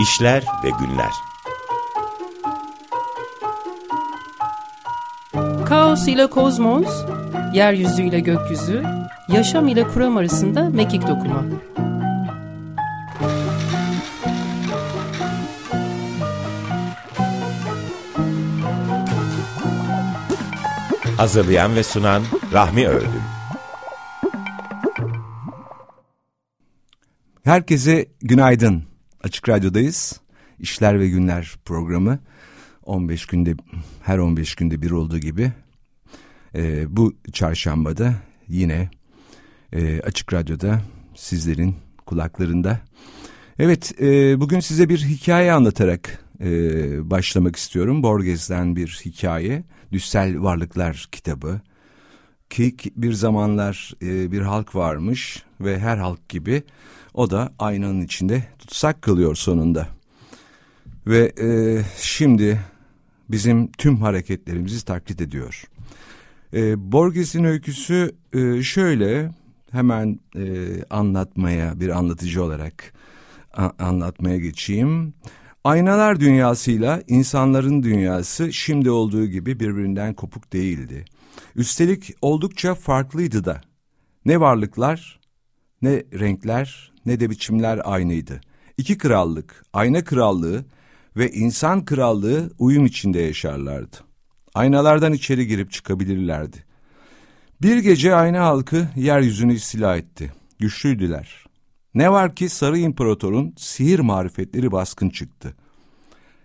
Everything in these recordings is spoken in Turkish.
İşler ve Günler Kaos ile kozmos, yeryüzü ile gökyüzü, yaşam ile kuram arasında mekik dokuma. Hazırlayan ve sunan Rahmi Ördüm Herkese günaydın. Açık Radyo'dayız. İşler ve Günler programı 15 günde her 15 günde bir olduğu gibi e, bu çarşambada yine e, Açık Radyo'da sizlerin kulaklarında. Evet e, bugün size bir hikaye anlatarak e, başlamak istiyorum. Borges'ten bir hikaye. Düşsel Varlıklar kitabı. Ki bir zamanlar e, bir halk varmış ve her halk gibi o da aynanın içinde tutsak kalıyor sonunda. Ve e, şimdi bizim tüm hareketlerimizi taklit ediyor. E, Borges'in öyküsü e, şöyle hemen e, anlatmaya bir anlatıcı olarak a, anlatmaya geçeyim. Aynalar dünyasıyla insanların dünyası şimdi olduğu gibi birbirinden kopuk değildi. Üstelik oldukça farklıydı da. Ne varlıklar, ne renkler, ne de biçimler aynıydı. İki krallık, ayna krallığı ve insan krallığı uyum içinde yaşarlardı. Aynalardan içeri girip çıkabilirlerdi. Bir gece ayna halkı yeryüzünü istila etti. Güçlüydüler. Ne var ki Sarı İmparator'un sihir marifetleri baskın çıktı.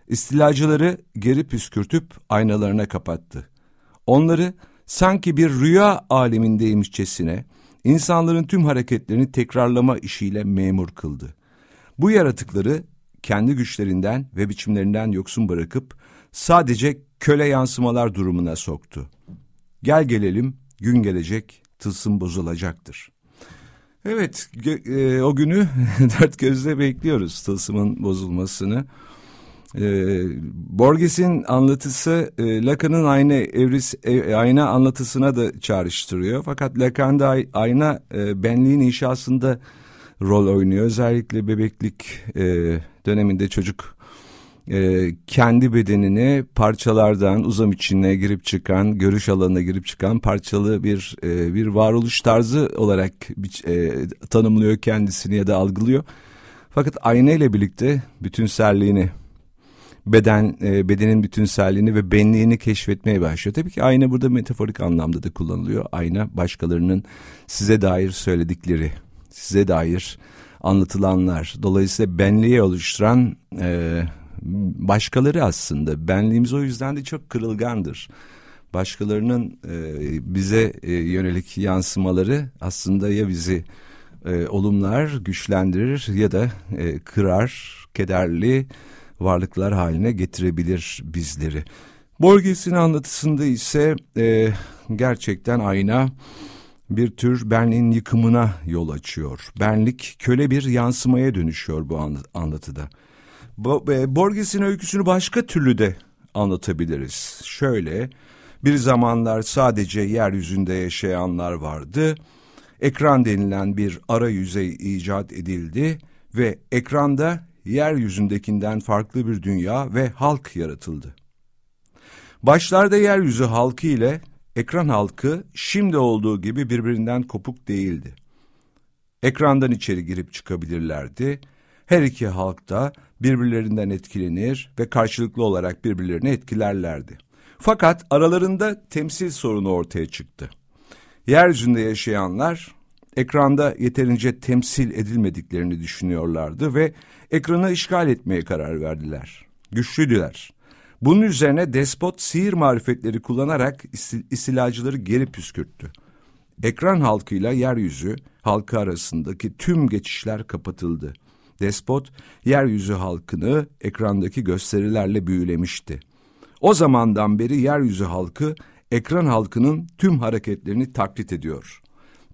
İstilacıları geri püskürtüp aynalarına kapattı. Onları sanki bir rüya alemindeymişçesine insanların tüm hareketlerini tekrarlama işiyle memur kıldı. Bu yaratıkları kendi güçlerinden ve biçimlerinden yoksun bırakıp sadece köle yansımalar durumuna soktu. Gel gelelim gün gelecek tılsım bozulacaktır. Evet e, o günü dört gözle bekliyoruz tılsımın bozulmasını. E, Borges'in anlatısı e, Lacan'ın ayna evris e, ayna anlatısına da çağrıştırıyor. Fakat Lacan da ayna e, benliğin inşasında rol oynuyor. Özellikle bebeklik e, döneminde çocuk e, kendi bedenini parçalardan uzam içine girip çıkan, görüş alanına girip çıkan parçalı bir e, bir varoluş tarzı olarak e, tanımlıyor kendisini ya da algılıyor. Fakat ayna ile birlikte bütünselliğini beden e, bedenin bütünselliğini ve benliğini keşfetmeye başlıyor. Tabii ki ayna burada metaforik anlamda da kullanılıyor. Ayna başkalarının size dair söyledikleri, size dair anlatılanlar. Dolayısıyla benliği oluşturan e, başkaları aslında. Benliğimiz o yüzden de çok kırılgandır. Başkalarının e, bize e, yönelik yansımaları aslında ya bizi e, olumlar, güçlendirir ya da e, kırar, kederli varlıklar haline getirebilir bizleri. Borges'in anlatısında ise e, gerçekten ayna bir tür benliğin yıkımına yol açıyor. Benlik köle bir yansımaya dönüşüyor bu anlatıda. E, Borges'in öyküsünü başka türlü de anlatabiliriz. Şöyle, bir zamanlar sadece yeryüzünde yaşayanlar vardı. Ekran denilen bir ara yüzey icat edildi ve ekranda yeryüzündekinden farklı bir dünya ve halk yaratıldı. Başlarda yeryüzü halkı ile ekran halkı şimdi olduğu gibi birbirinden kopuk değildi. Ekrandan içeri girip çıkabilirlerdi. Her iki halk da birbirlerinden etkilenir ve karşılıklı olarak birbirlerini etkilerlerdi. Fakat aralarında temsil sorunu ortaya çıktı. Yeryüzünde yaşayanlar ekranda yeterince temsil edilmediklerini düşünüyorlardı ve ekranı işgal etmeye karar verdiler. Güçlüdüler. Bunun üzerine despot sihir marifetleri kullanarak istilacıları geri püskürttü. Ekran halkıyla yeryüzü halkı arasındaki tüm geçişler kapatıldı. Despot yeryüzü halkını ekrandaki gösterilerle büyülemişti. O zamandan beri yeryüzü halkı ekran halkının tüm hareketlerini taklit ediyor.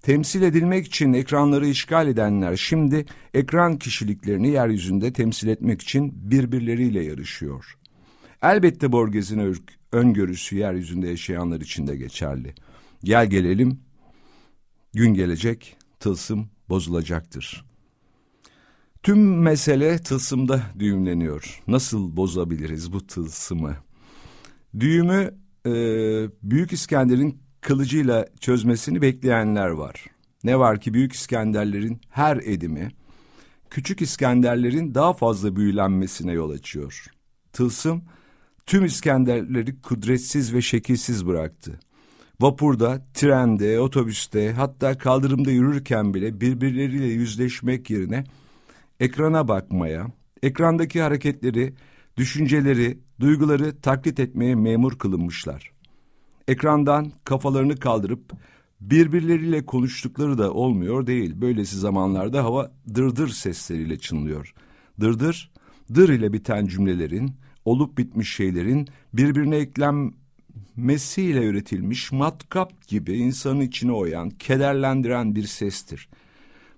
Temsil edilmek için ekranları işgal edenler şimdi ekran kişiliklerini yeryüzünde temsil etmek için birbirleriyle yarışıyor. Elbette Borges'in öngörüsü yeryüzünde yaşayanlar için de geçerli. Gel gelelim, gün gelecek, tılsım bozulacaktır. Tüm mesele tılsımda düğümleniyor. Nasıl bozabiliriz bu tılsımı? Düğümü e, Büyük İskender'in kılıcıyla çözmesini bekleyenler var. Ne var ki Büyük İskenderlerin her edimi Küçük İskenderlerin daha fazla büyülenmesine yol açıyor. Tılsım tüm İskenderleri kudretsiz ve şekilsiz bıraktı. Vapurda, trende, otobüste hatta kaldırımda yürürken bile birbirleriyle yüzleşmek yerine ekrana bakmaya, ekrandaki hareketleri, düşünceleri, duyguları taklit etmeye memur kılınmışlar. Ekrandan kafalarını kaldırıp birbirleriyle konuştukları da olmuyor değil. Böylesi zamanlarda hava dırdır sesleriyle çınlıyor. Dırdır, dır ile biten cümlelerin, olup bitmiş şeylerin birbirine eklenmesiyle üretilmiş matkap gibi insanın içine oyan, kederlendiren bir sestir.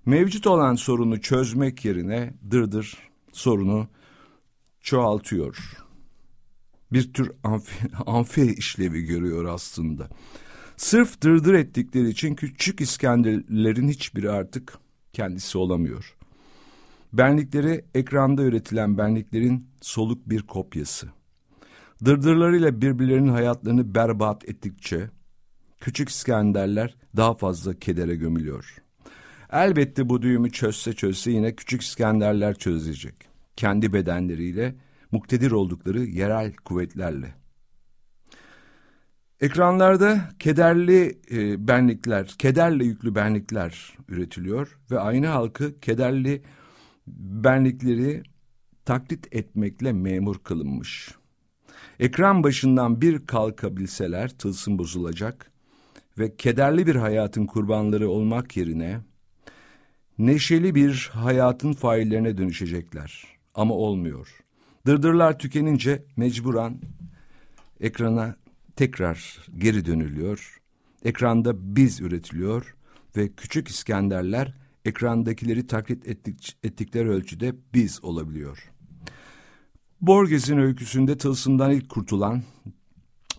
Mevcut olan sorunu çözmek yerine dırdır sorunu çoğaltıyor. Bir tür amfi, amfi işlevi görüyor aslında. Sırf dırdır ettikleri için küçük İskenderlerin hiçbiri artık kendisi olamıyor. Benlikleri ekranda üretilen benliklerin soluk bir kopyası. Dırdırlarıyla birbirlerinin hayatlarını berbat ettikçe küçük İskenderler daha fazla kedere gömülüyor. Elbette bu düğümü çözse çözse yine küçük İskenderler çözecek. Kendi bedenleriyle, muktedir oldukları yerel kuvvetlerle. Ekranlarda kederli e, benlikler, kederle yüklü benlikler üretiliyor ve aynı halkı kederli benlikleri taklit etmekle memur kılınmış. Ekran başından bir kalkabilseler tılsım bozulacak ve kederli bir hayatın kurbanları olmak yerine neşeli bir hayatın faillerine dönüşecekler. Ama olmuyor. Dırdırlar tükenince mecburen ekrana tekrar geri dönülüyor. Ekranda biz üretiliyor ve küçük İskenderler ekrandakileri taklit ettik, ettikleri ölçüde biz olabiliyor. Borges'in öyküsünde tılsımdan ilk kurtulan,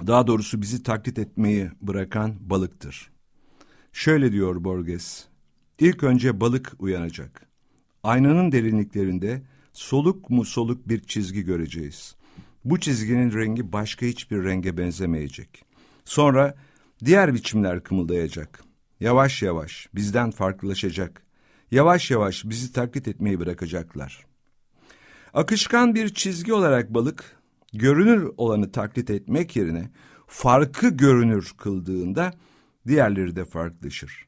daha doğrusu bizi taklit etmeyi bırakan balıktır. Şöyle diyor Borges, ilk önce balık uyanacak. Aynanın derinliklerinde soluk mu soluk bir çizgi göreceğiz. Bu çizginin rengi başka hiçbir renge benzemeyecek. Sonra diğer biçimler kımıldayacak. Yavaş yavaş bizden farklılaşacak. Yavaş yavaş bizi taklit etmeyi bırakacaklar. Akışkan bir çizgi olarak balık, görünür olanı taklit etmek yerine farkı görünür kıldığında diğerleri de farklılaşır.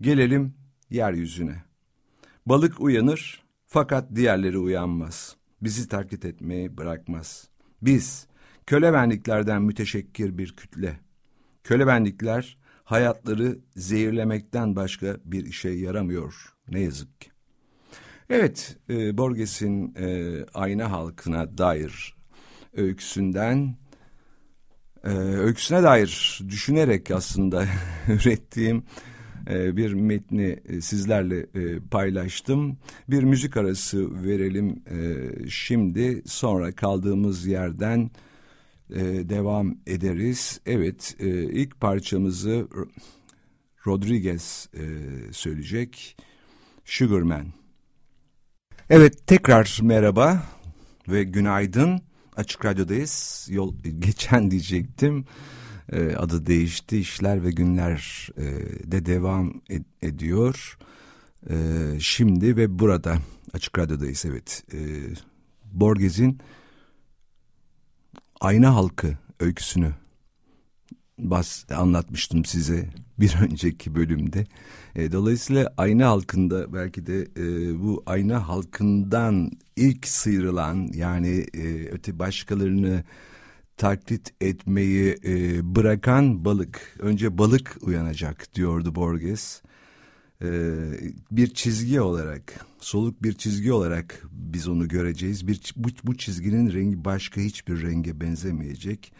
Gelelim yeryüzüne. Balık uyanır fakat diğerleri uyanmaz. Bizi taklit etmeyi bırakmaz. Biz köle benliklerden müteşekkir bir kütle. Köle benlikler hayatları zehirlemekten başka bir işe yaramıyor ne yazık ki. Evet, e, Borges'in e, ayna halkına dair öyküsünden, e, öyküsüne dair düşünerek aslında ürettiğim e, bir metni e, sizlerle e, paylaştım. Bir müzik arası verelim şimdi, sonra kaldığımız yerden devam ederiz. Evet, ilk parçamızı Rodriguez söyleyecek, Sugarman. Evet, tekrar merhaba ve günaydın. Açık Radyo'dayız. Yol geçen diyecektim. E, adı değişti. İşler ve Günler e, de devam ed ediyor. E, şimdi ve burada Açık Radyo'dayız evet. E, Borges'in Ayna Halkı öyküsünü bas anlatmıştım size bir önceki bölümde. E, dolayısıyla ayna halkında belki de e, bu ayna halkından ilk sıyrılan yani e, öte başkalarını taklit etmeyi e, bırakan balık. Önce balık uyanacak diyordu Borges. E, bir çizgi olarak, soluk bir çizgi olarak biz onu göreceğiz. Bir, bu, bu çizginin rengi başka hiçbir renge benzemeyecek.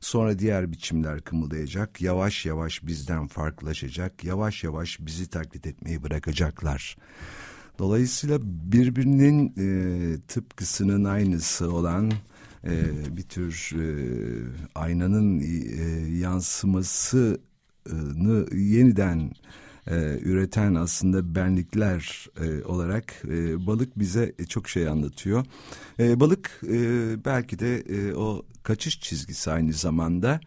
Sonra diğer biçimler kımıldayacak. Yavaş yavaş bizden farklılaşacak. Yavaş yavaş bizi taklit etmeyi bırakacaklar. Dolayısıyla birbirinin e, tıpkısının aynısı olan e, bir tür e, aynanın e, yansımasını yeniden e, üreten aslında benlikler e, olarak e, balık bize çok şey anlatıyor. E, balık e, belki de e, o kaçış çizgisi aynı zamanda.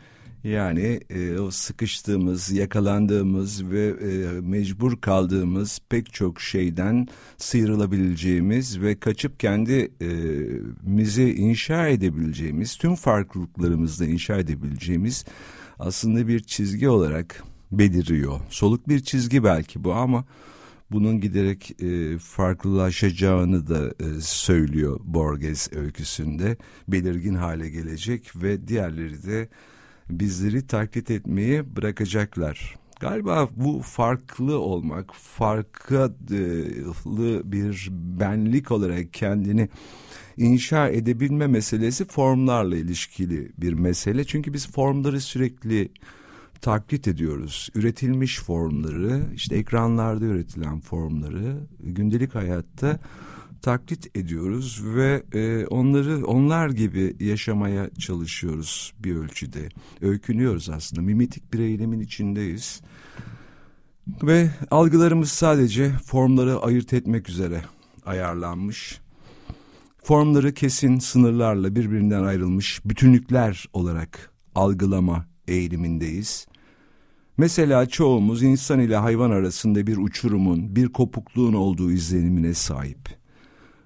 Yani e, o sıkıştığımız, yakalandığımız ve e, mecbur kaldığımız pek çok şeyden sıyrılabileceğimiz ve kaçıp kendimizi e, inşa edebileceğimiz, tüm farklılıklarımızda inşa edebileceğimiz aslında bir çizgi olarak beliriyor. Soluk bir çizgi belki bu ama bunun giderek e, farklılaşacağını da e, söylüyor Borges öyküsünde. Belirgin hale gelecek ve diğerleri de bizleri taklit etmeyi bırakacaklar. Galiba bu farklı olmak, farklı bir benlik olarak kendini inşa edebilme meselesi formlarla ilişkili bir mesele. Çünkü biz formları sürekli taklit ediyoruz. Üretilmiş formları, işte ekranlarda üretilen formları gündelik hayatta taklit ediyoruz ve e, onları onlar gibi yaşamaya çalışıyoruz bir ölçüde. Öykünüyoruz aslında. Mimetik bir eylemin içindeyiz. Ve algılarımız sadece formları ayırt etmek üzere ayarlanmış. Formları kesin sınırlarla birbirinden ayrılmış bütünlükler olarak algılama eğilimindeyiz. Mesela çoğumuz insan ile hayvan arasında bir uçurumun, bir kopukluğun olduğu izlenimine sahip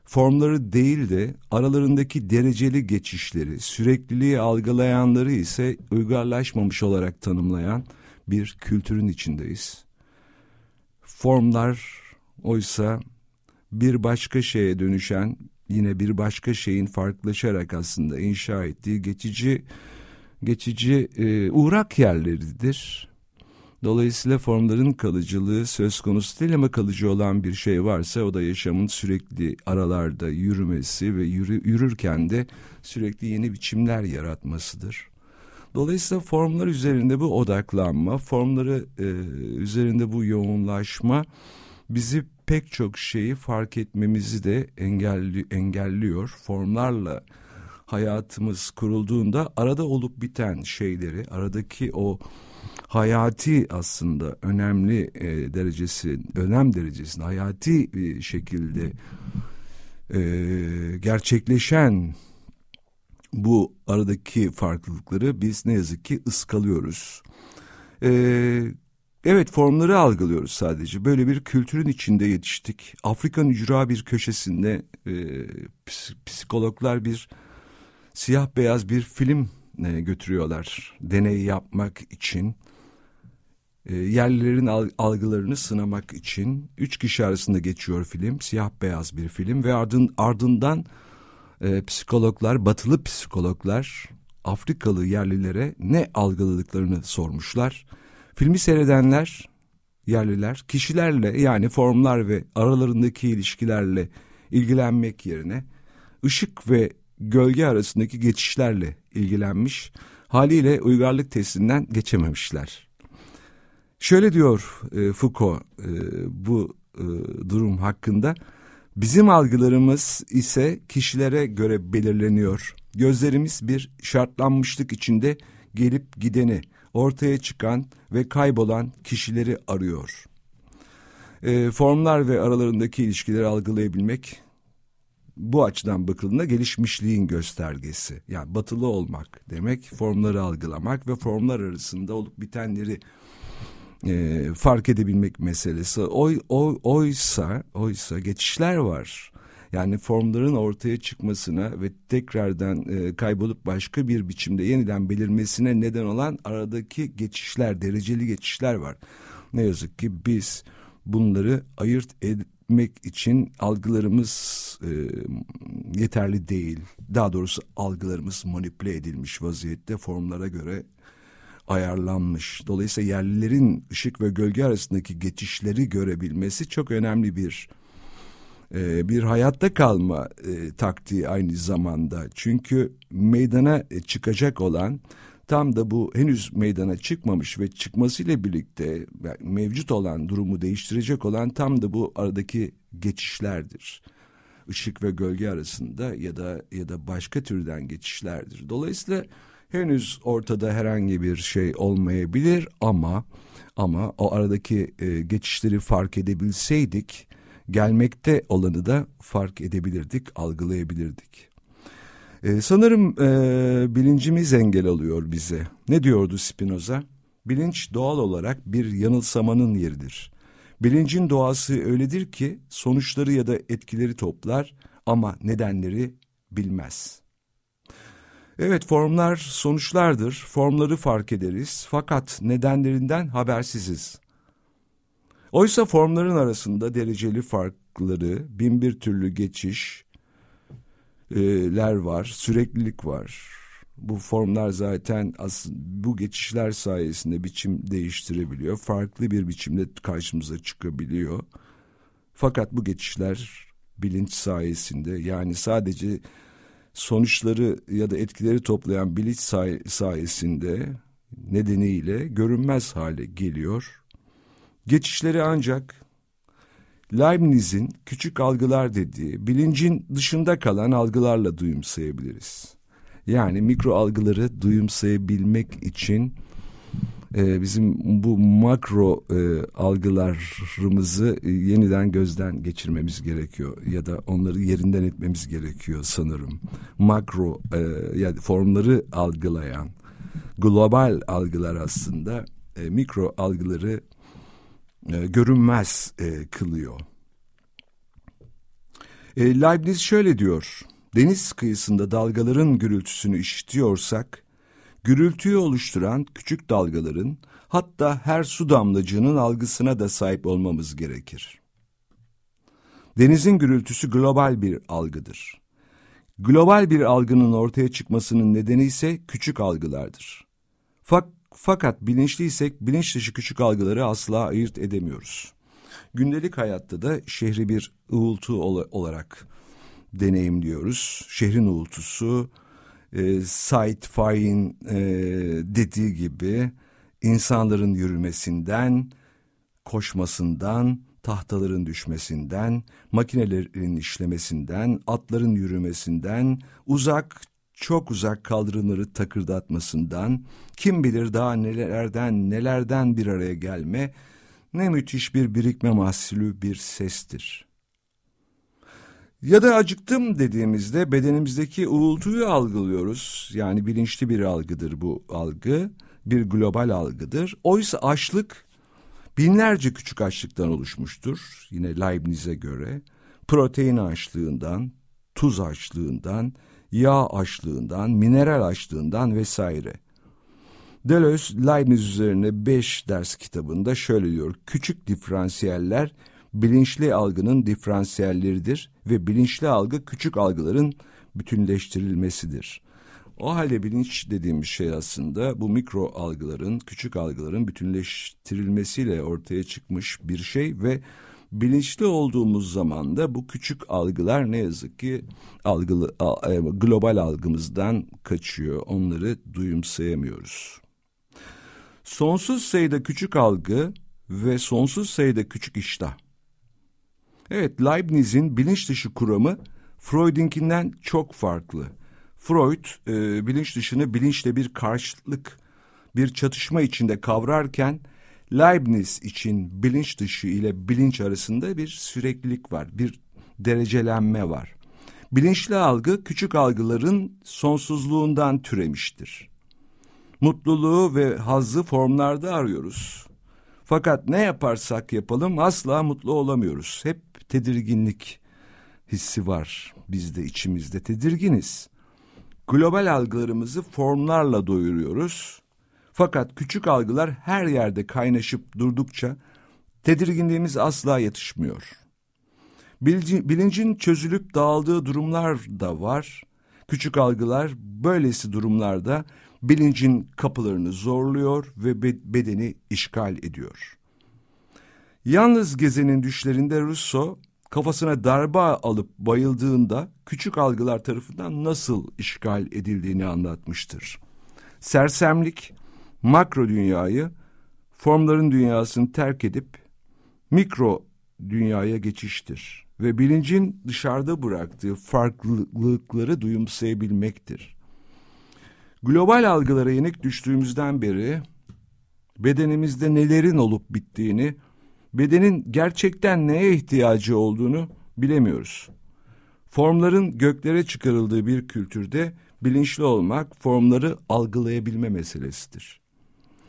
formları değil de aralarındaki dereceli geçişleri, sürekliliği algılayanları ise uygarlaşmamış olarak tanımlayan bir kültürün içindeyiz. Formlar oysa bir başka şeye dönüşen, yine bir başka şeyin farklılaşarak aslında inşa ettiği geçici geçici e, uğrak yerleridir. Dolayısıyla formların kalıcılığı söz konusu değil ama kalıcı olan bir şey varsa o da yaşamın sürekli aralarda yürümesi ve yürü, yürürken de sürekli yeni biçimler yaratmasıdır. Dolayısıyla formlar üzerinde bu odaklanma, formları e, üzerinde bu yoğunlaşma bizi pek çok şeyi fark etmemizi de engelli, engelliyor. Formlarla hayatımız kurulduğunda arada olup biten şeyleri, aradaki o hayati aslında önemli e, derecesi, önem derecesinde hayati bir şekilde e, gerçekleşen bu aradaki farklılıkları biz ne yazık ki ıskalıyoruz. E, evet formları algılıyoruz sadece. Böyle bir kültürün içinde yetiştik. Afrika'nın ücra bir köşesinde e, psikologlar bir siyah beyaz bir film e, götürüyorlar deney yapmak için e, yerlilerin algılarını sınamak için üç kişi arasında geçiyor film siyah beyaz bir film ve ardın, ardından e, psikologlar batılı psikologlar Afrikalı yerlilere ne algıladıklarını sormuşlar. Filmi seyredenler yerliler kişilerle yani formlar ve aralarındaki ilişkilerle ilgilenmek yerine ışık ve gölge arasındaki geçişlerle ilgilenmiş haliyle uygarlık testinden geçememişler. Şöyle diyor e, Foucault e, bu e, durum hakkında. Bizim algılarımız ise kişilere göre belirleniyor. Gözlerimiz bir şartlanmışlık içinde gelip gideni, ortaya çıkan ve kaybolan kişileri arıyor. E, formlar ve aralarındaki ilişkileri algılayabilmek bu açıdan bakıldığında gelişmişliğin göstergesi. Yani batılı olmak demek formları algılamak ve formlar arasında olup bitenleri e, fark edebilmek meselesi. Oy, oy, oysa, oysa geçişler var. Yani formların ortaya çıkmasına ve tekrardan e, kaybolup başka bir biçimde yeniden belirmesine neden olan aradaki geçişler, dereceli geçişler var. Ne yazık ki biz bunları ayırt etmek için algılarımız e, yeterli değil. Daha doğrusu algılarımız manipüle edilmiş vaziyette formlara göre ayarlanmış. Dolayısıyla yerlilerin ışık ve gölge arasındaki geçişleri görebilmesi çok önemli bir e, bir hayatta kalma e, taktiği aynı zamanda. Çünkü meydana e, çıkacak olan tam da bu henüz meydana çıkmamış ve çıkmasıyla birlikte mevcut olan durumu değiştirecek olan tam da bu aradaki geçişlerdir. Işık ve gölge arasında ya da ya da başka türden geçişlerdir. Dolayısıyla Henüz ortada herhangi bir şey olmayabilir ama ama o aradaki e, geçişleri fark edebilseydik gelmekte olanı da fark edebilirdik, algılayabilirdik. E, sanırım e, bilincimiz engel alıyor bize. Ne diyordu Spinoza? Bilinç doğal olarak bir yanılsamanın yeridir. Bilincin doğası öyledir ki sonuçları ya da etkileri toplar ama nedenleri bilmez. Evet formlar sonuçlardır, formları fark ederiz fakat nedenlerinden habersiziz. Oysa formların arasında dereceli farkları, bin bir türlü geçişler var, süreklilik var. Bu formlar zaten bu geçişler sayesinde biçim değiştirebiliyor. Farklı bir biçimde karşımıza çıkabiliyor. Fakat bu geçişler bilinç sayesinde yani sadece sonuçları ya da etkileri toplayan bilinç say sayesinde nedeniyle görünmez hale geliyor. Geçişleri ancak Leibniz'in küçük algılar dediği bilincin dışında kalan algılarla duyumsayabiliriz. Yani mikro algıları duyumsayabilmek için e, bizim bu makro e, algılarımızı e, yeniden gözden geçirmemiz gerekiyor ya da onları yerinden etmemiz gerekiyor sanırım. Makro e, yani formları algılayan global algılar aslında e, mikro algıları e, görünmez e, kılıyor. E, Leibniz şöyle diyor. Deniz kıyısında dalgaların gürültüsünü işitiyorsak gürültüyü oluşturan küçük dalgaların hatta her su damlacığının algısına da sahip olmamız gerekir. Denizin gürültüsü global bir algıdır. Global bir algının ortaya çıkmasının nedeni ise küçük algılardır. Fak fakat bilinçliysek bilinç dışı küçük algıları asla ayırt edemiyoruz. Gündelik hayatta da şehri bir uğultu olarak deneyimliyoruz. Şehrin uğultusu, e, Said Faik'in e, dediği gibi insanların yürümesinden, koşmasından, tahtaların düşmesinden, makinelerin işlemesinden, atların yürümesinden, uzak, çok uzak kaldırımları takırdatmasından, kim bilir daha nelerden nelerden bir araya gelme, ne müthiş bir birikme mahsulü bir sestir. Ya da acıktım dediğimizde bedenimizdeki uğultuyu algılıyoruz. Yani bilinçli bir algıdır bu algı. Bir global algıdır. Oysa açlık binlerce küçük açlıktan oluşmuştur. Yine Leibniz'e göre protein açlığından, tuz açlığından, yağ açlığından, mineral açlığından vesaire. Deleuze Leibniz üzerine beş ders kitabında şöyle diyor. Küçük diferansiyeller bilinçli algının diferansiyelleridir ve bilinçli algı küçük algıların bütünleştirilmesidir. O halde bilinç dediğimiz şey aslında bu mikro algıların, küçük algıların bütünleştirilmesiyle ortaya çıkmış bir şey ve bilinçli olduğumuz zaman da bu küçük algılar ne yazık ki algılı, e, global algımızdan kaçıyor. Onları duyumsayamıyoruz. Sonsuz sayıda küçük algı ve sonsuz sayıda küçük iştah. Evet, Leibniz'in bilinç dışı kuramı Freud'inkinden çok farklı. Freud e, bilinç dışını bilinçle bir karşılık, bir çatışma içinde kavrarken Leibniz için bilinç dışı ile bilinç arasında bir süreklilik var, bir derecelenme var. Bilinçli algı küçük algıların sonsuzluğundan türemiştir. Mutluluğu ve hazzı formlarda arıyoruz. Fakat ne yaparsak yapalım asla mutlu olamıyoruz. Hep tedirginlik hissi var bizde içimizde tedirginiz. Global algılarımızı formlarla doyuruyoruz. Fakat küçük algılar her yerde kaynaşıp durdukça tedirginliğimiz asla yatışmıyor. Bilincin çözülüp dağıldığı durumlar da var. Küçük algılar böylesi durumlarda bilincin kapılarını zorluyor ve bedeni işgal ediyor. Yalnız gezenin düşlerinde Russo kafasına darbe alıp bayıldığında küçük algılar tarafından nasıl işgal edildiğini anlatmıştır. Sersemlik makro dünyayı formların dünyasını terk edip mikro dünyaya geçiştir ve bilincin dışarıda bıraktığı farklılıkları duyumsayabilmektir. Global algılara yenik düştüğümüzden beri bedenimizde nelerin olup bittiğini, bedenin gerçekten neye ihtiyacı olduğunu bilemiyoruz. Formların göklere çıkarıldığı bir kültürde bilinçli olmak formları algılayabilme meselesidir.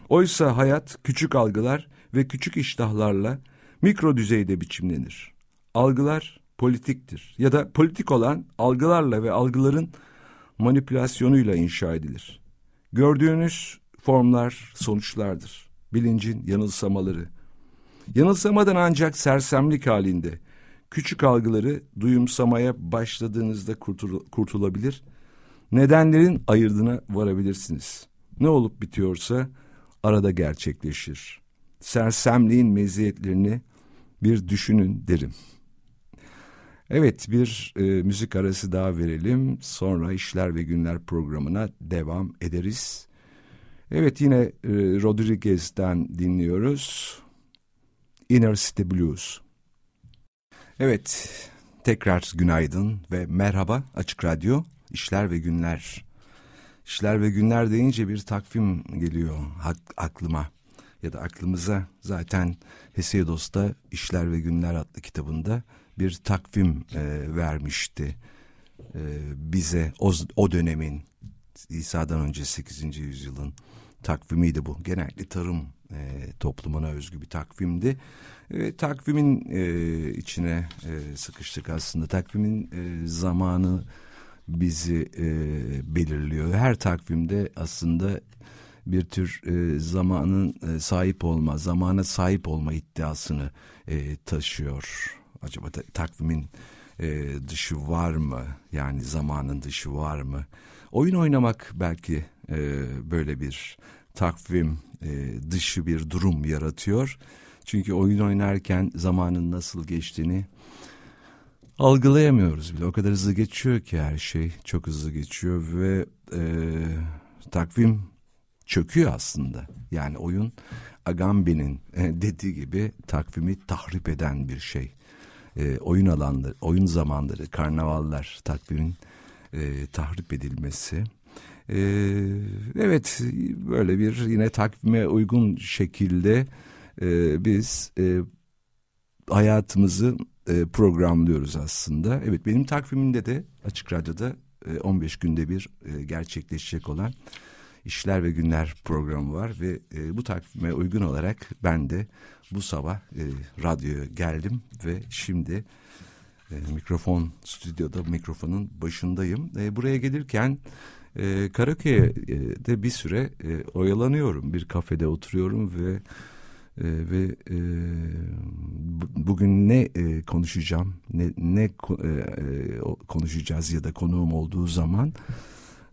Oysa hayat küçük algılar ve küçük iştahlarla mikro düzeyde biçimlenir. Algılar politiktir ya da politik olan algılarla ve algıların manipülasyonuyla inşa edilir. Gördüğünüz formlar sonuçlardır. Bilincin yanılsamaları. Yanılsamadan ancak sersemlik halinde küçük algıları duyumsamaya başladığınızda kurtul kurtulabilir, nedenlerin ayırdına varabilirsiniz. Ne olup bitiyorsa arada gerçekleşir. Sersemliğin meziyetlerini bir düşünün derim. Evet bir e, müzik arası daha verelim. Sonra işler ve Günler programına devam ederiz. Evet yine e, Rodriguez'den dinliyoruz. Inner City Blues. Evet tekrar günaydın ve merhaba Açık Radyo İşler ve Günler. İşler ve Günler deyince bir takvim geliyor aklıma ya da aklımıza zaten Hesiodos'ta İşler ve Günler adlı kitabında bir takvim e, vermişti e, bize o, o dönemin İsa'dan önce 8. yüzyılın takvimiydi bu. Genellikle tarım e, toplumuna özgü bir takvimdi. E, takvimin e, içine e, sıkıştık aslında. Takvimin e, zamanı bizi e, belirliyor. Her takvimde aslında bir tür e, zamanın e, sahip olma, zamana sahip olma iddiasını e, taşıyor. Acaba da, takvimin e, dışı var mı? Yani zamanın dışı var mı? Oyun oynamak belki e, böyle bir takvim e, dışı bir durum yaratıyor. Çünkü oyun oynarken zamanın nasıl geçtiğini algılayamıyoruz bile. O kadar hızlı geçiyor ki her şey çok hızlı geçiyor ve e, takvim çöküyor aslında. Yani oyun Agamben'in e, dediği gibi takvimi tahrip eden bir şey. E, oyun alanları, oyun zamanları, karnavallar takvimin e, tahrip edilmesi. E, evet böyle bir yine takvime uygun şekilde e, biz e, hayatımızı e, programlıyoruz aslında. Evet benim takvimimde de Açık Radyo'da e, 15 günde bir e, gerçekleşecek olan işler ve günler programı var ve e, bu takvime uygun olarak ben de bu sabah e, radyoya geldim ve şimdi e, mikrofon stüdyoda mikrofonun başındayım. E, buraya gelirken e, Karaköy'de bir süre e, oyalanıyorum. Bir kafede oturuyorum ve e, ve e, bugün ne e, konuşacağım, ne ne e, e, konuşacağız ya da konuğum olduğu zaman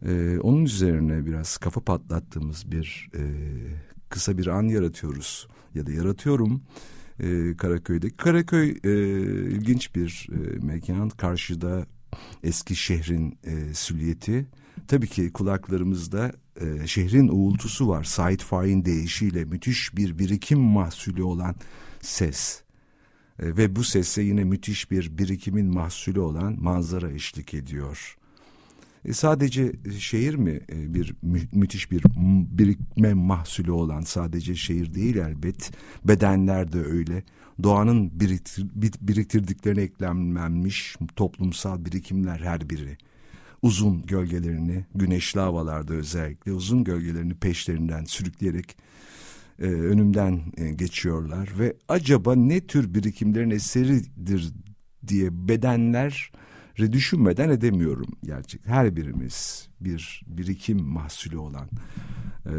e, onun üzerine biraz kafa patlattığımız bir e, kısa bir an yaratıyoruz ya da yaratıyorum e, Karaköy'de. Karaköy e, ilginç bir e, mekan. Karşıda eski şehrin e, süliyeti. Tabii ki kulaklarımızda e, şehrin uğultusu var. Said Faik'in deyişiyle müthiş bir birikim mahsulü olan ses. E, ve bu sese yine müthiş bir birikimin mahsulü olan manzara eşlik ediyor. E, sadece şehir mi e, bir mü, müthiş bir birikme mahsulü olan sadece şehir değil elbet. Bedenler de öyle. Doğanın biriktir, biriktirdiklerine eklenmemiş toplumsal birikimler her biri uzun gölgelerini güneşli havalarda özellikle uzun gölgelerini peşlerinden sürükleyerek e, önümden e, geçiyorlar ve acaba ne tür birikimlerin eseridir diye bedenler düşünmeden edemiyorum gerçek. Her birimiz bir birikim mahsulü olan e,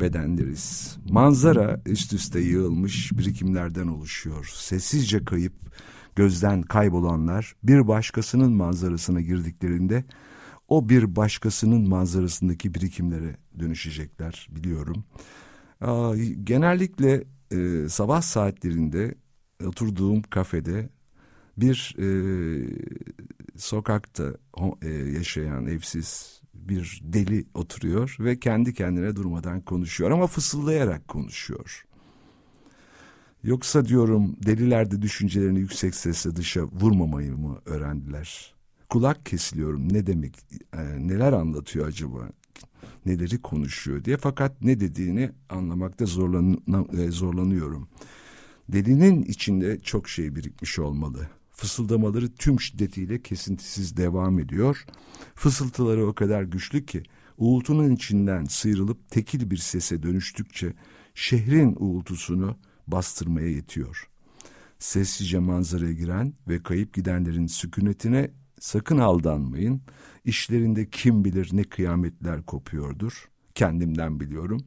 bedenleriz. Manzara üst üste yığılmış birikimlerden oluşuyor. Sessizce kayıp gözden kaybolanlar bir başkasının manzarasına girdiklerinde o bir başkasının manzarasındaki birikimlere dönüşecekler biliyorum. Genellikle e, sabah saatlerinde oturduğum kafede bir e, sokakta e, yaşayan evsiz bir deli oturuyor ve kendi kendine durmadan konuşuyor ama fısıldayarak konuşuyor. Yoksa diyorum deliler de düşüncelerini yüksek sesle dışa vurmamayı mı öğrendiler? Kulak kesiliyorum ne demek, e, neler anlatıyor acaba? neleri konuşuyor diye fakat ne dediğini anlamakta zorlan e, zorlanıyorum. Delinin içinde çok şey birikmiş olmalı. Fısıldamaları tüm şiddetiyle kesintisiz devam ediyor. Fısıltıları o kadar güçlü ki uğultunun içinden sıyrılıp tekil bir sese dönüştükçe şehrin uğultusunu bastırmaya yetiyor. Sessizce manzaraya giren ve kayıp gidenlerin sükunetine sakın aldanmayın. İşlerinde kim bilir ne kıyametler kopuyordur. Kendimden biliyorum.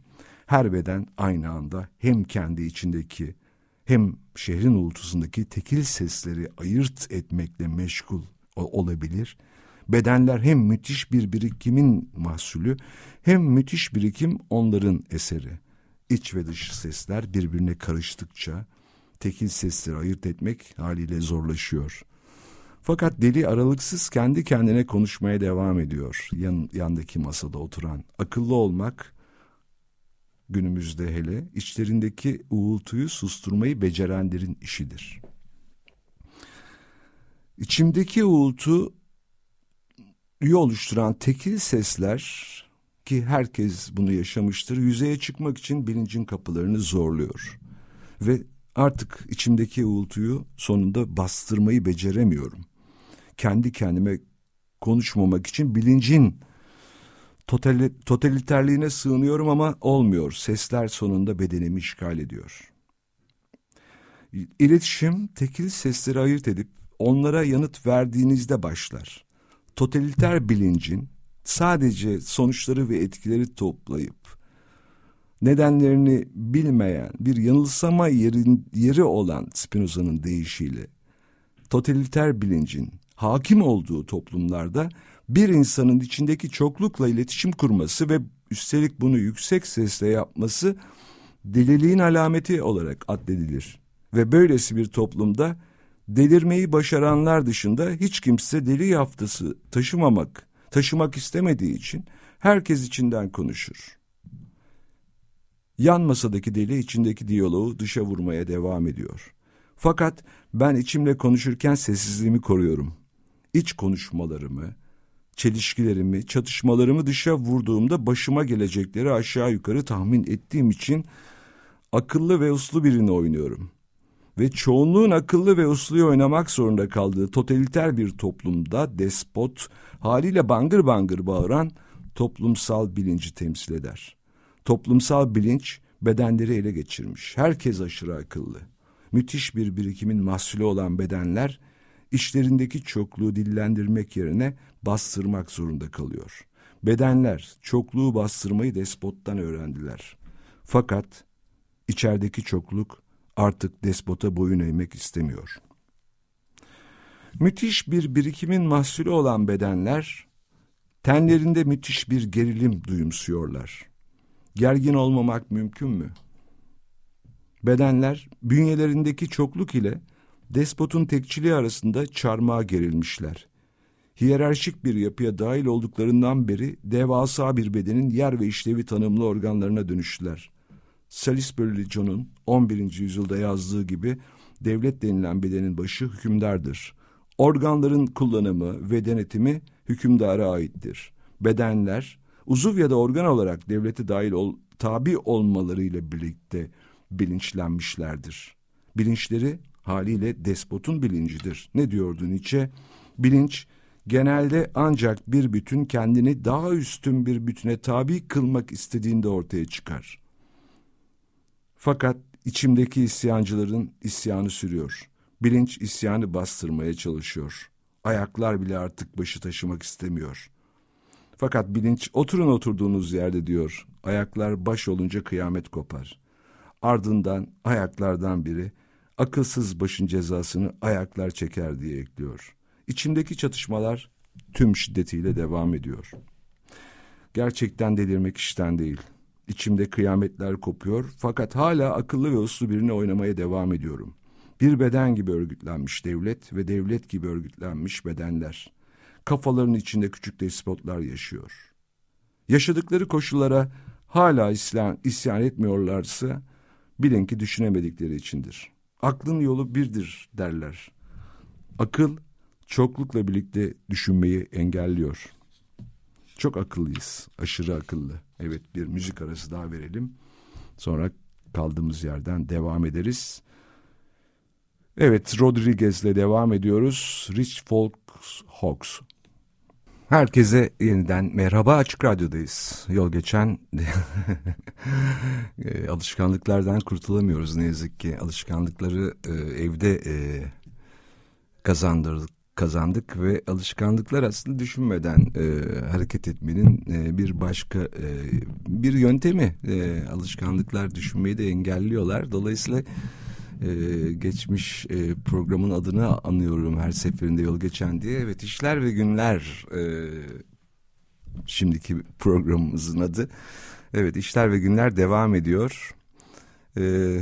Her beden aynı anda hem kendi içindeki hem şehrin uğultusundaki tekil sesleri ayırt etmekle meşgul olabilir. Bedenler hem müthiş bir birikimin mahsulü hem müthiş birikim onların eseri. İç ve dış sesler birbirine karıştıkça tekil sesleri ayırt etmek haliyle zorlaşıyor. Fakat deli aralıksız kendi kendine konuşmaya devam ediyor. Yan, yandaki masada oturan. Akıllı olmak günümüzde hele içlerindeki uğultuyu susturmayı becerenlerin işidir. İçimdeki uğultu oluşturan tekil sesler ki herkes bunu yaşamıştır yüzeye çıkmak için bilincin kapılarını zorluyor. Ve artık içimdeki uğultuyu sonunda bastırmayı beceremiyorum. Kendi kendime konuşmamak için bilincin totaliterliğine sığınıyorum ama olmuyor. Sesler sonunda bedenimi işgal ediyor. İletişim tekil sesleri ayırt edip onlara yanıt verdiğinizde başlar. Totaliter bilincin sadece sonuçları ve etkileri toplayıp nedenlerini bilmeyen bir yanılsama yerin, yeri olan Spinoza'nın deyişiyle totaliter bilincin hakim olduğu toplumlarda bir insanın içindeki çoklukla iletişim kurması ve üstelik bunu yüksek sesle yapması deliliğin alameti olarak addedilir. Ve böylesi bir toplumda delirmeyi başaranlar dışında hiç kimse deli yaftası taşımamak, taşımak istemediği için herkes içinden konuşur. Yan masadaki deli içindeki diyaloğu dışa vurmaya devam ediyor. Fakat ben içimle konuşurken sessizliğimi koruyorum. İç konuşmalarımı, çelişkilerimi, çatışmalarımı dışa vurduğumda başıma gelecekleri aşağı yukarı tahmin ettiğim için akıllı ve uslu birini oynuyorum. Ve çoğunluğun akıllı ve usluyu oynamak zorunda kaldığı totaliter bir toplumda despot haliyle bangır bangır bağıran toplumsal bilinci temsil eder. Toplumsal bilinç bedenleri ele geçirmiş. Herkes aşırı akıllı. Müthiş bir birikimin mahsulü olan bedenler işlerindeki çokluğu dillendirmek yerine bastırmak zorunda kalıyor. Bedenler çokluğu bastırmayı despottan öğrendiler. Fakat içerideki çokluk artık despota boyun eğmek istemiyor. Müthiş bir birikimin mahsulü olan bedenler tenlerinde müthiş bir gerilim duyumsuyorlar. Gergin olmamak mümkün mü? Bedenler bünyelerindeki çokluk ile despotun tekçiliği arasında çarmıha gerilmişler. Hiyerarşik bir yapıya dahil olduklarından beri devasa bir bedenin yer ve işlevi tanımlı organlarına dönüştüler. Salisbury John'un 11. yüzyılda yazdığı gibi devlet denilen bedenin başı hükümdardır. Organların kullanımı ve denetimi hükümdara aittir. Bedenler uzuv ya da organ olarak devlete dahil ol, tabi olmalarıyla birlikte bilinçlenmişlerdir. Bilinçleri haliyle despotun bilincidir. Ne diyordu Nietzsche? Bilinç genelde ancak bir bütün kendini daha üstün bir bütüne tabi kılmak istediğinde ortaya çıkar. Fakat içimdeki isyancıların isyanı sürüyor. Bilinç isyanı bastırmaya çalışıyor. Ayaklar bile artık başı taşımak istemiyor. Fakat bilinç oturun oturduğunuz yerde diyor. Ayaklar baş olunca kıyamet kopar. Ardından ayaklardan biri akılsız başın cezasını ayaklar çeker diye ekliyor. İçimdeki çatışmalar tüm şiddetiyle devam ediyor. Gerçekten delirmek işten değil. İçimde kıyametler kopuyor fakat hala akıllı ve uslu birini oynamaya devam ediyorum. Bir beden gibi örgütlenmiş devlet ve devlet gibi örgütlenmiş bedenler. Kafaların içinde küçük despotlar yaşıyor. Yaşadıkları koşullara hala isyan, isyan etmiyorlarsa bilin ki düşünemedikleri içindir. Aklın yolu birdir derler. Akıl çoklukla birlikte düşünmeyi engelliyor. çok akıllıyız. Aşırı akıllı. Evet bir müzik arası daha verelim. Sonra kaldığımız yerden devam ederiz. Evet Rodriguez'le devam ediyoruz. Rich Folk Hawks. Herkese yeniden merhaba Açık Radyo'dayız. Yol geçen e, alışkanlıklardan kurtulamıyoruz ne yazık ki. Alışkanlıkları e, evde e, kazandırdık kazandık ve alışkanlıklar aslında düşünmeden e, hareket etmenin e, bir başka e, bir yöntemi. E, alışkanlıklar düşünmeyi de engelliyorlar. Dolayısıyla e, geçmiş e, programın adını anıyorum her seferinde yol geçen diye. Evet işler ve günler e, şimdiki programımızın adı. Evet işler ve günler devam ediyor. E,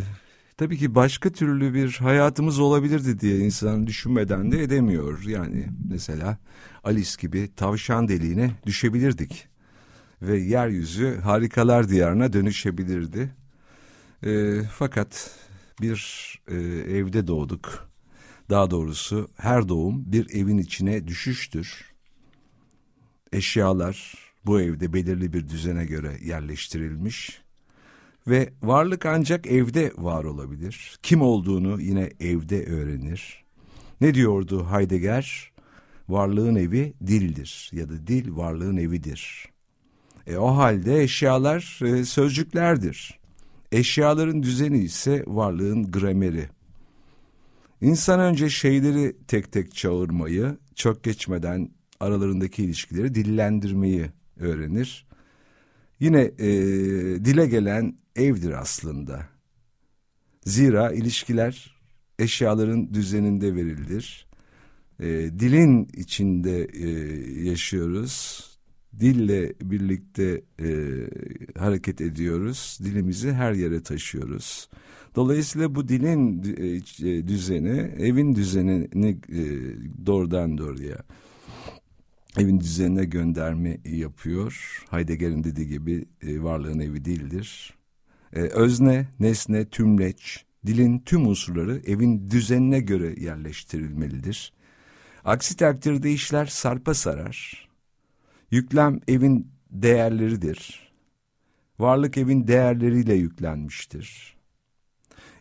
tabii ki başka türlü bir hayatımız olabilirdi diye insan düşünmeden de edemiyor. Yani mesela Alice gibi tavşan deliğine düşebilirdik. Ve yeryüzü harikalar diyarına dönüşebilirdi. E, fakat bir e, evde doğduk. Daha doğrusu her doğum bir evin içine düşüştür. Eşyalar bu evde belirli bir düzene göre yerleştirilmiş ve varlık ancak evde var olabilir. Kim olduğunu yine evde öğrenir. Ne diyordu Heidegger? Varlığın evi dildir ya da dil varlığın evidir. E, o halde eşyalar e, sözcüklerdir. Eşyaların düzeni ise varlığın grameri. İnsan önce şeyleri tek tek çağırmayı, çok geçmeden aralarındaki ilişkileri dillendirmeyi öğrenir. Yine e, dile gelen evdir aslında. Zira ilişkiler eşyaların düzeninde verilir. E, dilin içinde e, yaşıyoruz dille birlikte e, hareket ediyoruz. Dilimizi her yere taşıyoruz. Dolayısıyla bu dilin e, düzeni, evin düzenini e, doğrudan doğruya evin düzenine gönderme yapıyor. Heidegger'in dediği gibi e, varlığın evi değildir. E, özne, nesne, tümleç, dilin tüm unsurları evin düzenine göre yerleştirilmelidir. Aksi takdirde işler sarpa sarar Yüklem evin değerleridir. Varlık evin değerleriyle yüklenmiştir.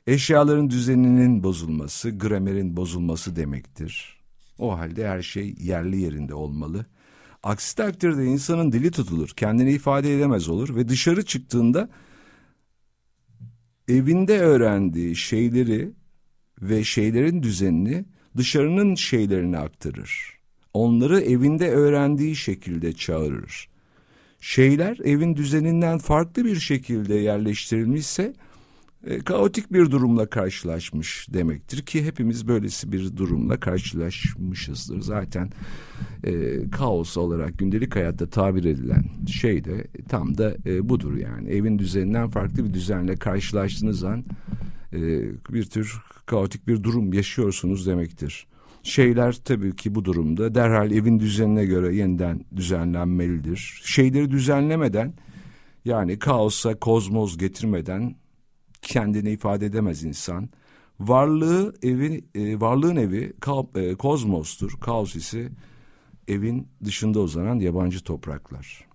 Eşyaların düzeninin bozulması, gramerin bozulması demektir. O halde her şey yerli yerinde olmalı. Aksi takdirde insanın dili tutulur, kendini ifade edemez olur ve dışarı çıktığında evinde öğrendiği şeyleri ve şeylerin düzenini dışarının şeylerine aktarır onları evinde öğrendiği şekilde çağırır. Şeyler evin düzeninden farklı bir şekilde yerleştirilmişse e, kaotik bir durumla karşılaşmış demektir ki hepimiz böylesi bir durumla karşılaşmışızdır. Zaten e, kaos olarak gündelik hayatta tabir edilen şey de tam da e, budur yani. Evin düzeninden farklı bir düzenle karşılaştığınız an e, bir tür kaotik bir durum yaşıyorsunuz demektir. Şeyler tabii ki bu durumda derhal evin düzenine göre yeniden düzenlenmelidir. Şeyleri düzenlemeden yani kaosa kozmoz getirmeden kendini ifade edemez insan. Varlığı evi e, varlığın evi ka, e, kozmostur. Kaos ise evin dışında uzanan yabancı topraklar.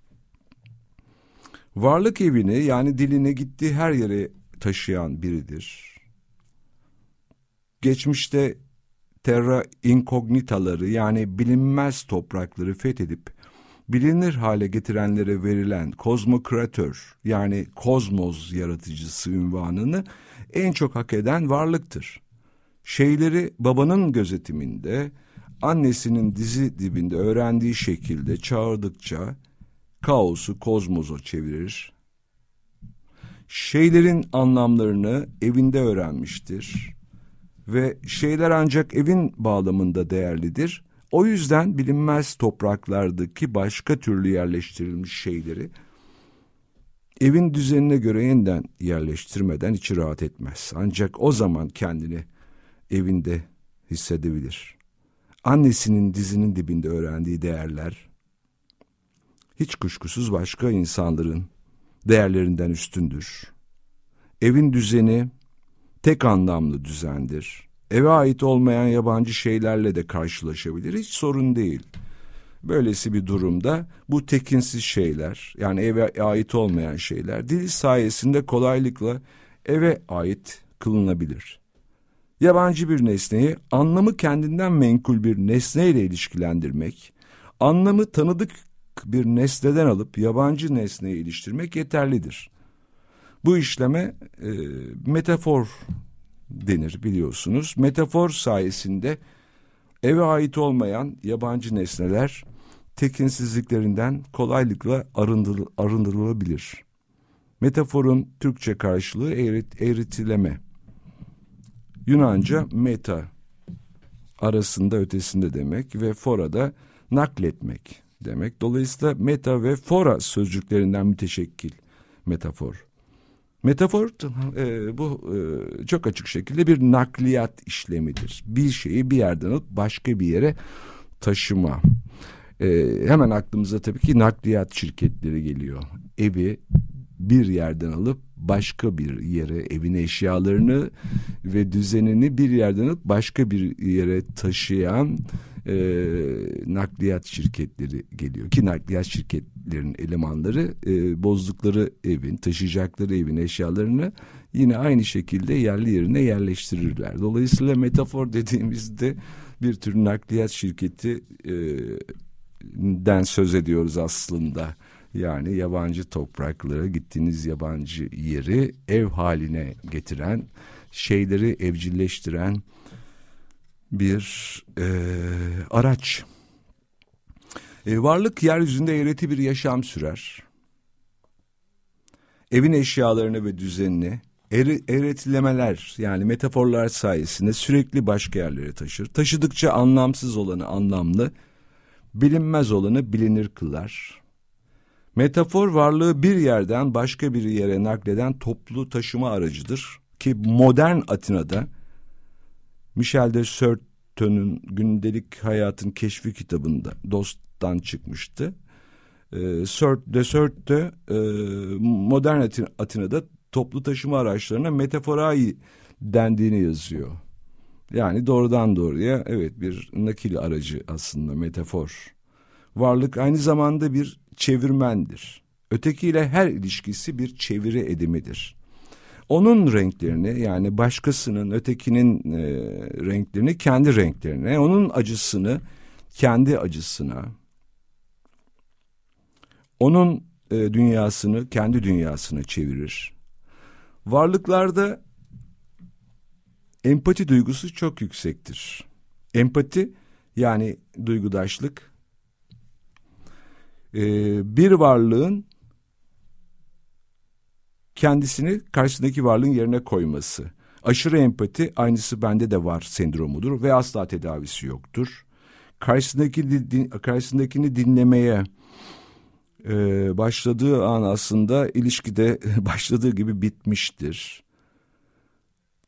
Varlık evini yani dilini gittiği her yere taşıyan biridir. Geçmişte terra incognitaları yani bilinmez toprakları fethedip bilinir hale getirenlere verilen kozmokratör yani kozmos yaratıcısı ünvanını en çok hak eden varlıktır. Şeyleri babanın gözetiminde, annesinin dizi dibinde öğrendiği şekilde çağırdıkça kaosu kozmoza çevirir. Şeylerin anlamlarını evinde öğrenmiştir ve şeyler ancak evin bağlamında değerlidir. O yüzden bilinmez topraklardaki başka türlü yerleştirilmiş şeyleri evin düzenine göre yeniden yerleştirmeden içi rahat etmez. Ancak o zaman kendini evinde hissedebilir. Annesinin dizinin dibinde öğrendiği değerler hiç kuşkusuz başka insanların değerlerinden üstündür. Evin düzeni tek anlamlı düzendir. Eve ait olmayan yabancı şeylerle de karşılaşabilir. Hiç sorun değil. Böylesi bir durumda bu tekinsiz şeyler yani eve ait olmayan şeyler dil sayesinde kolaylıkla eve ait kılınabilir. Yabancı bir nesneyi anlamı kendinden menkul bir nesneyle ilişkilendirmek, anlamı tanıdık bir nesneden alıp yabancı nesneye iliştirmek yeterlidir. Bu işleme e, metafor denir biliyorsunuz. Metafor sayesinde eve ait olmayan yabancı nesneler tekinsizliklerinden kolaylıkla arındır, arındırılabilir. Metaforun Türkçe karşılığı eğrit, eğritileme. Yunanca meta arasında ötesinde demek ve fora da nakletmek demek. Dolayısıyla meta ve fora sözcüklerinden müteşekkil metafor. Metafor e, bu e, çok açık şekilde bir nakliyat işlemidir. Bir şeyi bir yerden alıp başka bir yere taşıma. E, hemen aklımıza tabii ki nakliyat şirketleri geliyor. Evi bir yerden alıp başka bir yere evin eşyalarını ve düzenini bir yerden alıp başka bir yere taşıyan e, nakliyat şirketleri geliyor ki nakliyat şirketlerin elemanları e, bozdukları evin taşıyacakları evin eşyalarını yine aynı şekilde yerli yerine yerleştirirler. Dolayısıyla metafor dediğimizde bir tür nakliyat şirketi e, den söz ediyoruz aslında. Yani yabancı topraklara gittiğiniz yabancı yeri ev haline getiren, şeyleri evcilleştiren bir e, araç. E, varlık yeryüzünde eğreti bir yaşam sürer. Evin eşyalarını ve düzenini eğretilemeler yani metaforlar sayesinde sürekli başka yerlere taşır. Taşıdıkça anlamsız olanı anlamlı, bilinmez olanı bilinir kılar. Metafor varlığı bir yerden başka bir yere nakleden toplu taşıma aracıdır ki modern Atina'da Michel de Certeau'nun gündelik hayatın keşfi kitabında dosttan çıkmıştı. E, de Certeau e, modern Atina'da toplu taşıma araçlarına metaforai dendiğini yazıyor. Yani doğrudan doğruya evet bir nakil aracı aslında metafor. Varlık aynı zamanda bir çevirmendir. Ötekiyle her ilişkisi bir çeviri edimidir. Onun renklerini yani başkasının ötekinin e, renklerini kendi renklerine, onun acısını kendi acısına, onun e, dünyasını kendi dünyasına çevirir. Varlıklarda empati duygusu çok yüksektir. Empati yani duygudaşlık e, bir varlığın kendisini karşısındaki varlığın yerine koyması. Aşırı empati aynısı bende de var sendromudur ve asla tedavisi yoktur. Karşısındaki din, karşısındakini dinlemeye e, başladığı an aslında ilişkide başladığı gibi bitmiştir.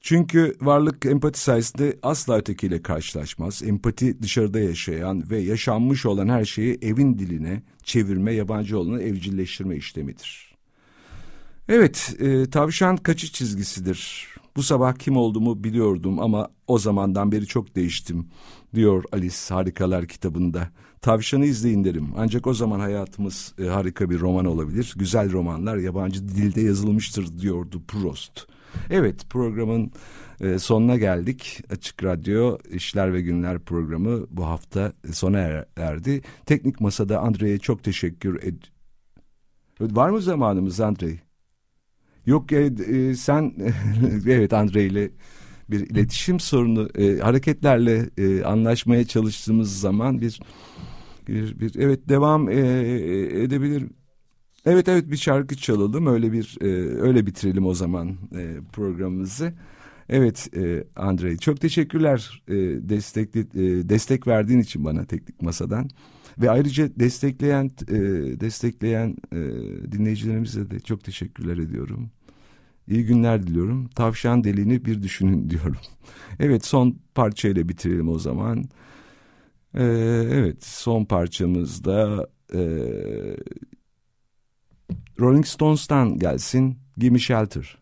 Çünkü varlık empati sayesinde asla ötekiyle karşılaşmaz. Empati dışarıda yaşayan ve yaşanmış olan her şeyi evin diline çevirme, yabancı olanı evcilleştirme işlemidir. Evet, e, tavşan kaçış çizgisidir. Bu sabah kim olduğumu biliyordum ama o zamandan beri çok değiştim, diyor Alice Harikalar kitabında. Tavşanı izleyin derim. Ancak o zaman hayatımız e, harika bir roman olabilir. Güzel romanlar yabancı dilde yazılmıştır diyordu Proust. Evet programın e, sonuna geldik. Açık Radyo İşler ve Günler programı bu hafta sona er, erdi. Teknik Masa'da Andre'ye çok teşekkür ed... Var mı zamanımız Andre? Yok e, e, sen evet Andre ile bir iletişim sorunu e, hareketlerle e, anlaşmaya çalıştığımız zaman bir bir, bir evet devam e, edebilir Evet evet bir şarkı çalalım öyle bir e, öyle bitirelim o zaman e, programımızı. Evet e, Andrei çok teşekkürler e, destekli, e, destek verdiğin için bana teknik masadan ve ayrıca destekleyen e, destekleyen e, dinleyicilerimize de çok teşekkürler ediyorum. İyi günler diliyorum. Tavşan deliğini bir düşünün diyorum. Evet son parçayla bitirelim o zaman. Ee, evet son parçamızda e, Rolling Stones'tan gelsin Gimme Shelter.